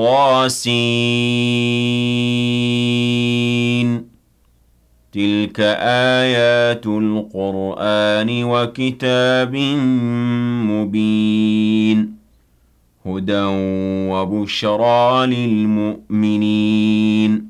طاسين تلك آيات القرآن وكتاب مبين هدى وبشرى للمؤمنين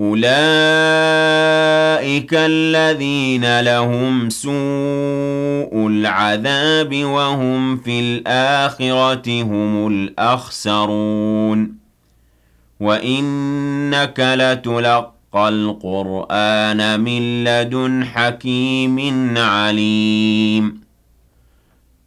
أولئك الذين لهم سوء العذاب وهم في الآخرة هم الأخسرون وإنك لتلقى القرآن من لدن حكيم عليم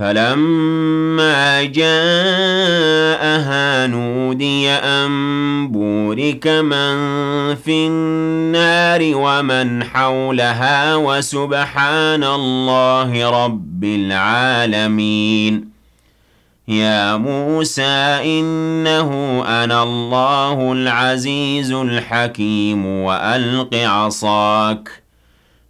فلما جاءها نودي أن بورك من في النار ومن حولها وسبحان الله رب العالمين. يا موسى إنه أنا الله العزيز الحكيم وألق عصاك.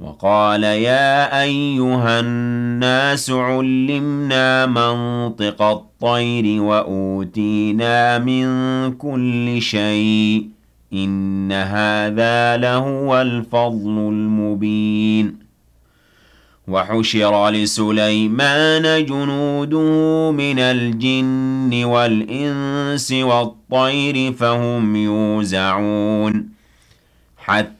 وقال يا أيها الناس علمنا منطق الطير وأوتينا من كل شيء إن هذا لهو الفضل المبين. وحشر لسليمان جنوده من الجن والإنس والطير فهم يوزعون حتى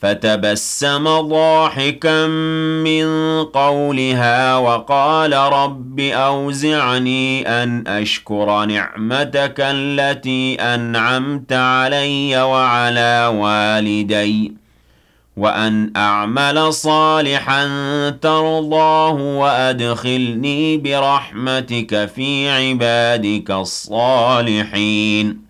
فتبسم ضاحكا من قولها وقال رب أوزعني أن أشكر نعمتك التي أنعمت علي وعلى والدي وأن أعمل صالحا ترضاه وأدخلني برحمتك في عبادك الصالحين.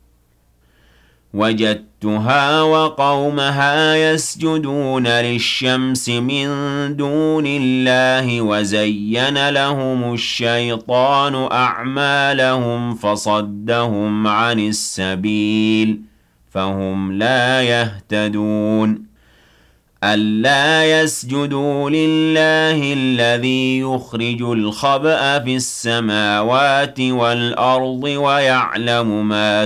وجدتها وقومها يسجدون للشمس من دون الله وزين لهم الشيطان أعمالهم فصدهم عن السبيل فهم لا يهتدون ألا يسجدوا لله الذي يخرج الخبأ في السماوات والأرض ويعلم ما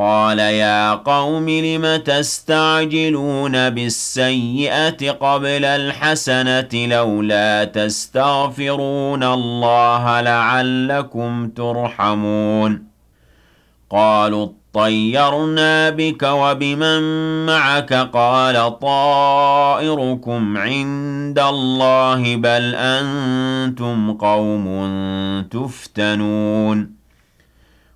قال يا قوم لم تستعجلون بالسيئة قبل الحسنة لولا تستغفرون الله لعلكم ترحمون قالوا طيرنا بك وبمن معك قال طائركم عند الله بل أنتم قوم تفتنون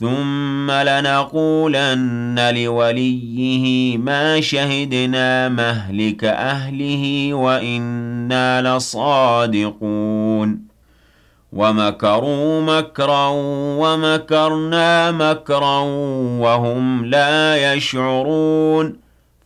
ثُمَّ لَنَقُولَنَّ لِوَلِيِّهِ مَا شَهِدْنَا مَهْلِكَ أَهْلِهِ وَإِنَّا لَصَادِقُونَ. وَمَكَرُوا مَكْرًا وَمَكَرْنَا مَكْرًا وَهُمْ لَا يَشْعُرُونَ.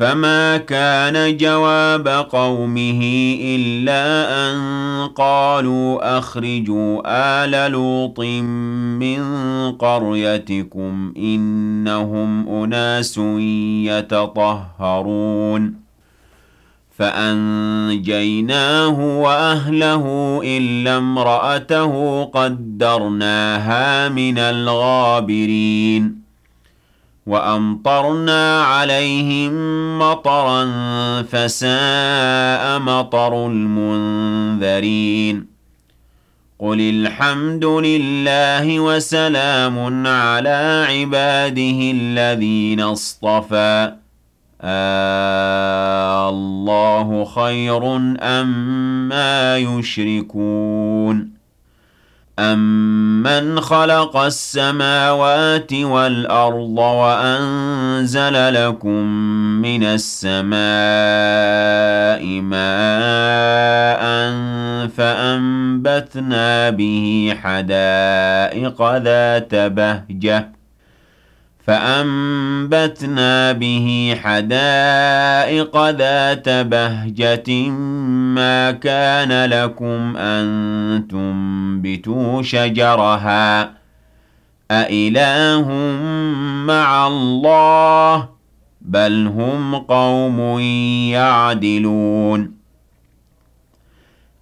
فما كان جواب قومه إلا أن قالوا أخرجوا آل لوط من قريتكم إنهم أناس يتطهرون فأنجيناه وأهله إلا امرأته قدرناها من الغابرين وأمطرنا عليهم مطرا فساء مطر المنذرين. قل الحمد لله وسلام على عباده الذين اصطفى. الله خير أم ما يشركون. أَمَّنْ خَلَقَ السَّمَاوَاتِ وَالْأَرْضَ وَأَنزَلَ لَكُم مِّنَ السَّمَاءِ مَاءً فَأَنبَتْنَا بِهِ حَدَائِقَ ذَاتَ بَهْجَةٍ فأنبتنا به حدائق ذات بهجة ما كان لكم أن تنبتوا شجرها. أإله مع الله؟ بل هم قوم يعدلون.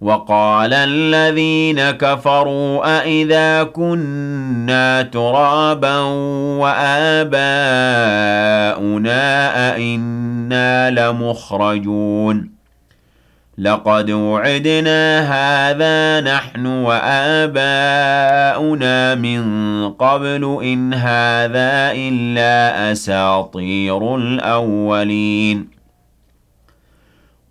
وَقَالَ الَّذِينَ كَفَرُوا أَإِذَا كُنَّا تُرَابًا وَآبَاؤُنَا أَإِنَّا لَمُخْرَجُونَ لَقَدْ وُعِدْنَا هَٰذَا نَحْنُ وَآبَاؤُنَا مِن قَبْلُ إِنْ هَٰذَا إِلَّا أَسَاطِيرُ الْأَوَّلِينَ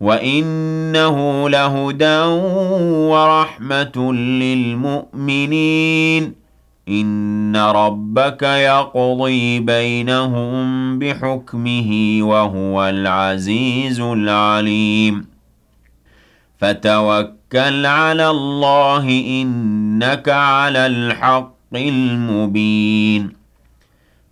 وَإِنَّهُ لَهُدًى وَرَحْمَةٌ لِّلْمُؤْمِنِينَ. إِنَّ رَبَّكَ يَقْضِي بَيْنَهُم بِحُكْمِهِ وَهُوَ الْعَزِيزُ الْعَلِيمُ. فَتَوَكَّلْ عَلَى اللَّهِ إِنَّكَ عَلَى الْحَقِّ الْمُبِينِ.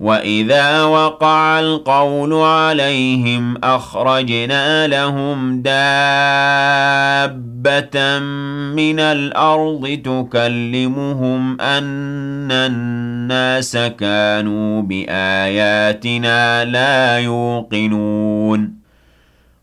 وإذا وقع القول عليهم أخرجنا لهم دابة من الأرض تكلمهم أن الناس كانوا بآياتنا لا يوقنون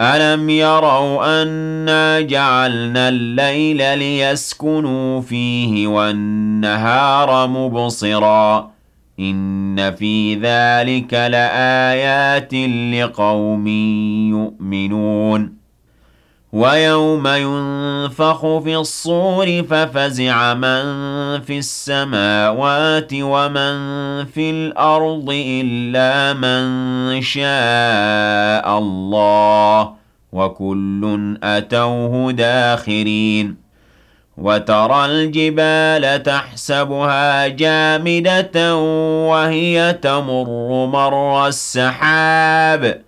أَلَمْ يَرَوْا أَنَّا جَعَلْنَا اللَّيْلَ لِيَسْكُنُوا فِيهِ وَالنَّهَارَ مُبْصِرًا إِنَّ فِي ذَلِكَ لَآيَاتٍ لِقَوْمٍ يُؤْمِنُونَ وَيَوْمَ يُنفَخُ فِي الصُّورِ فَفَزِعَ مَن فِي السَّمَاوَاتِ وَمَن فِي الْأَرْضِ إِلَّا مَن شَاءَ اللَّهُ وَكُلٌّ أَتَوْهُ دَاخِرِينَ وَتَرَى الْجِبَالَ تَحْسَبُهَا جَامِدَةً وَهِيَ تَمُرُّ مَرَّ السَّحَابِ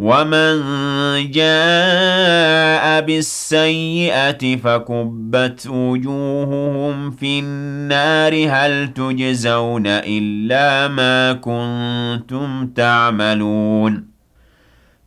ومن جاء بالسيئة فكبت وجوههم في النار هل تجزون إلا ما كنتم تعملون